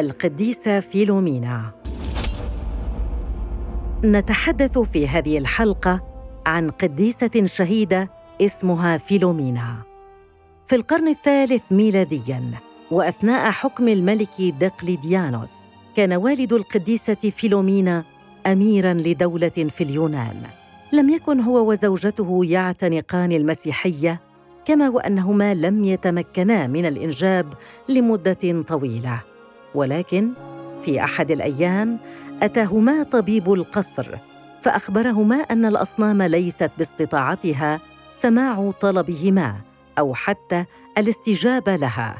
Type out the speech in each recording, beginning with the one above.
القديسة فيلومينا. نتحدث في هذه الحلقة عن قديسة شهيدة اسمها فيلومينا. في القرن الثالث ميلادياً وأثناء حكم الملك دقليديانوس كان والد القديسة فيلومينا أميراً لدولة في اليونان. لم يكن هو وزوجته يعتنقان المسيحية كما وأنهما لم يتمكنا من الإنجاب لمدة طويلة. ولكن في أحد الأيام أتاهما طبيب القصر فأخبرهما أن الأصنام ليست باستطاعتها سماع طلبهما أو حتى الاستجابة لها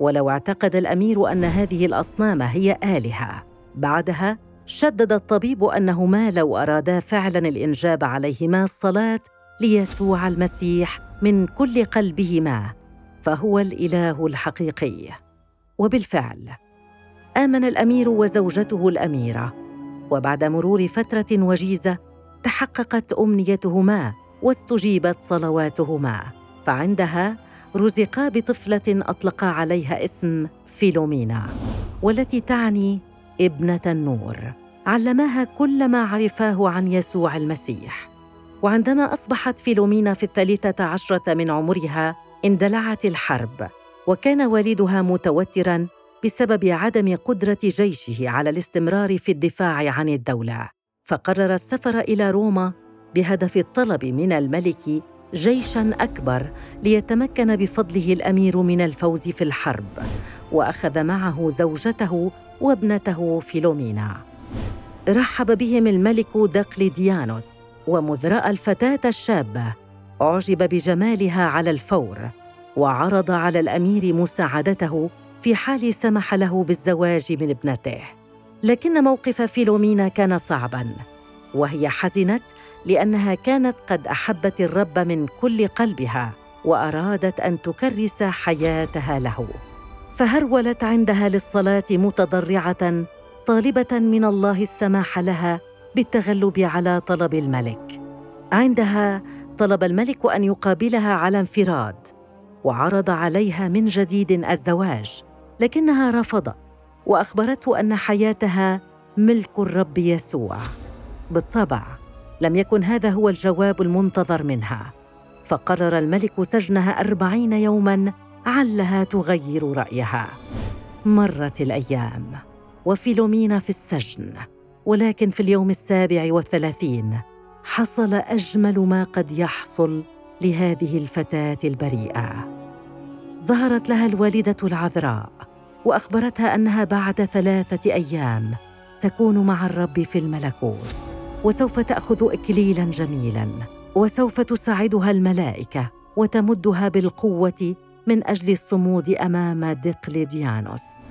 ولو اعتقد الأمير أن هذه الأصنام هي آلهة. بعدها شدد الطبيب أنهما لو أرادا فعلا الإنجاب عليهما الصلاة ليسوع المسيح من كل قلبهما فهو الإله الحقيقي. وبالفعل آمن الأمير وزوجته الأميرة وبعد مرور فترة وجيزة تحققت أمنيتهما واستجيبت صلواتهما فعندها رزقا بطفلة اطلقا عليها اسم فيلومينا والتي تعني ابنة النور. علماها كل ما عرفاه عن يسوع المسيح. وعندما أصبحت فيلومينا في الثالثة عشرة من عمرها اندلعت الحرب وكان والدها متوترا بسبب عدم قدرة جيشه على الاستمرار في الدفاع عن الدولة. فقرر السفر إلى روما بهدف الطلب من الملك جيشا أكبر ليتمكن بفضله الأمير من الفوز في الحرب وأخذ معه زوجته وابنته فيلومينا. رحب بهم الملك دقليديانوس ومذ رأى الفتاة الشابه أعجب بجمالها على الفور وعرض على الأمير مساعدته في حال سمح له بالزواج من ابنته. لكن موقف فيلومينا كان صعبا وهي حزنت لأنها كانت قد أحبت الرب من كل قلبها وأرادت أن تكرس حياتها له. فهرولت عندها للصلاة متضرعة طالبة من الله السماح لها بالتغلب على طلب الملك. عندها طلب الملك أن يقابلها على انفراد. وعرض عليها من جديد الزواج لكنها رفضت وأخبرته أن حياتها ملك الرب يسوع. بالطبع لم يكن هذا هو الجواب المنتظر منها. فقرر الملك سجنها أربعين يوماً علها تغير رأيها. مرت الأيام. وفيلومينا في السجن. ولكن في اليوم السابع والثلاثين حصل أجمل ما قد يحصل لهذه الفتاة البريئة. ظهرت لها الوالدة العذراء وأخبرتها أنها بعد ثلاثة أيام تكون مع الرب في الملكوت وسوف تأخذ اكليلا جميلا وسوف تساعدها الملائكة وتمدها بالقوة من أجل الصمود أمام دقلديانوس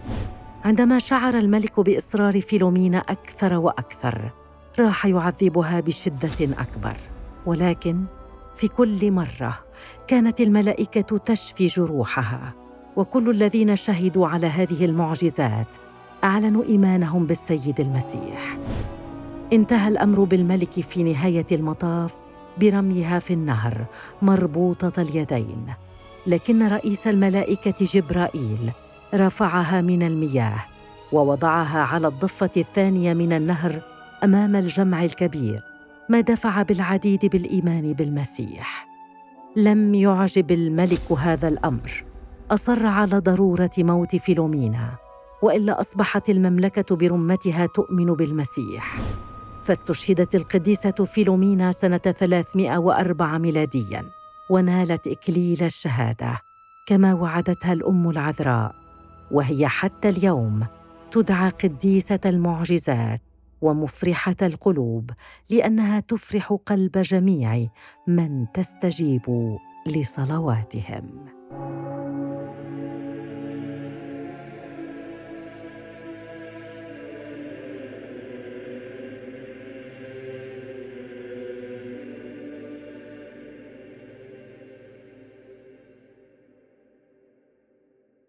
عندما شعر الملك بإصرار فيلومينا أكثر وأكثر راح يعذبها بشدة أكبر ولكن في كل مرة كانت الملائكة تشفي جروحها وكل الذين شهدوا على هذه المعجزات أعلنوا إيمانهم بالسيد المسيح. انتهى الأمر بالملك في نهاية المطاف برميها في النهر مربوطة اليدين لكن رئيس الملائكة جبرائيل رفعها من المياه ووضعها على الضفة الثانية من النهر أمام الجمع الكبير. ما دفع بالعديد بالإيمان بالمسيح. لم يعجب الملك هذا الأمر. أصر على ضرورة موت فيلومينا وإلا أصبحت المملكة برمتها تؤمن بالمسيح. فاستشهدت القديسة فيلومينا سنة 304 ميلاديا ونالت إكليل الشهادة كما وعدتها الأم العذراء. وهي حتى اليوم تدعى قديسة المعجزات ومفرحة القلوب لأنها تفرح قلب جميع من تستجيب لصلواتهم.